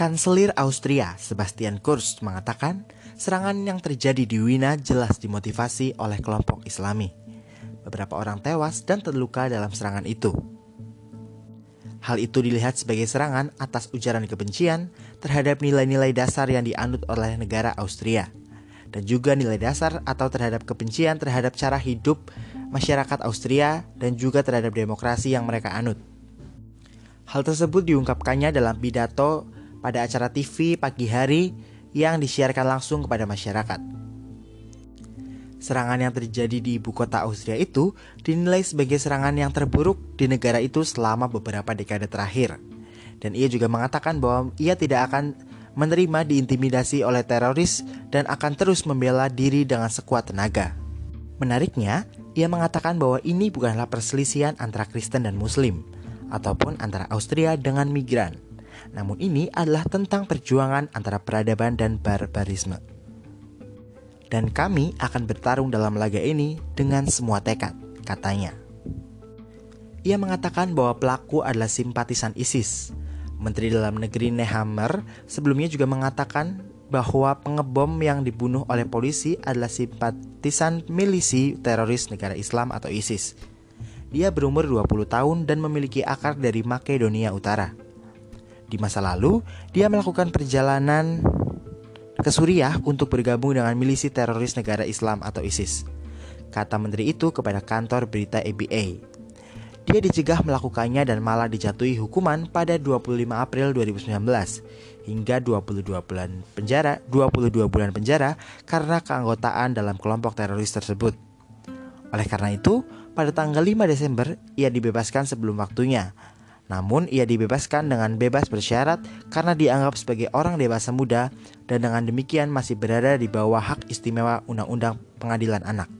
Kanselir Austria Sebastian Kurz mengatakan serangan yang terjadi di Wina jelas dimotivasi oleh kelompok Islami. Beberapa orang tewas dan terluka dalam serangan itu. Hal itu dilihat sebagai serangan atas ujaran kebencian terhadap nilai-nilai dasar yang dianut oleh negara Austria dan juga nilai dasar atau terhadap kebencian terhadap cara hidup masyarakat Austria dan juga terhadap demokrasi yang mereka anut. Hal tersebut diungkapkannya dalam pidato pada acara TV pagi hari yang disiarkan langsung kepada masyarakat. Serangan yang terjadi di ibu kota Austria itu dinilai sebagai serangan yang terburuk di negara itu selama beberapa dekade terakhir. Dan ia juga mengatakan bahwa ia tidak akan menerima diintimidasi oleh teroris dan akan terus membela diri dengan sekuat tenaga. Menariknya, ia mengatakan bahwa ini bukanlah perselisihan antara Kristen dan Muslim, ataupun antara Austria dengan migran. Namun ini adalah tentang perjuangan antara peradaban dan barbarisme dan kami akan bertarung dalam laga ini dengan semua tekad, katanya. Ia mengatakan bahwa pelaku adalah simpatisan ISIS. Menteri Dalam Negeri Nehammer sebelumnya juga mengatakan bahwa pengebom yang dibunuh oleh polisi adalah simpatisan milisi teroris negara Islam atau ISIS. Dia berumur 20 tahun dan memiliki akar dari Makedonia Utara. Di masa lalu, dia melakukan perjalanan ke Suriah untuk bergabung dengan milisi teroris negara Islam atau ISIS. Kata menteri itu kepada kantor berita ABA. Dia dicegah melakukannya dan malah dijatuhi hukuman pada 25 April 2019 hingga 22 bulan penjara, 22 bulan penjara karena keanggotaan dalam kelompok teroris tersebut. Oleh karena itu, pada tanggal 5 Desember ia dibebaskan sebelum waktunya namun ia dibebaskan dengan bebas bersyarat karena dianggap sebagai orang dewasa muda dan dengan demikian masih berada di bawah hak istimewa Undang-Undang Pengadilan Anak.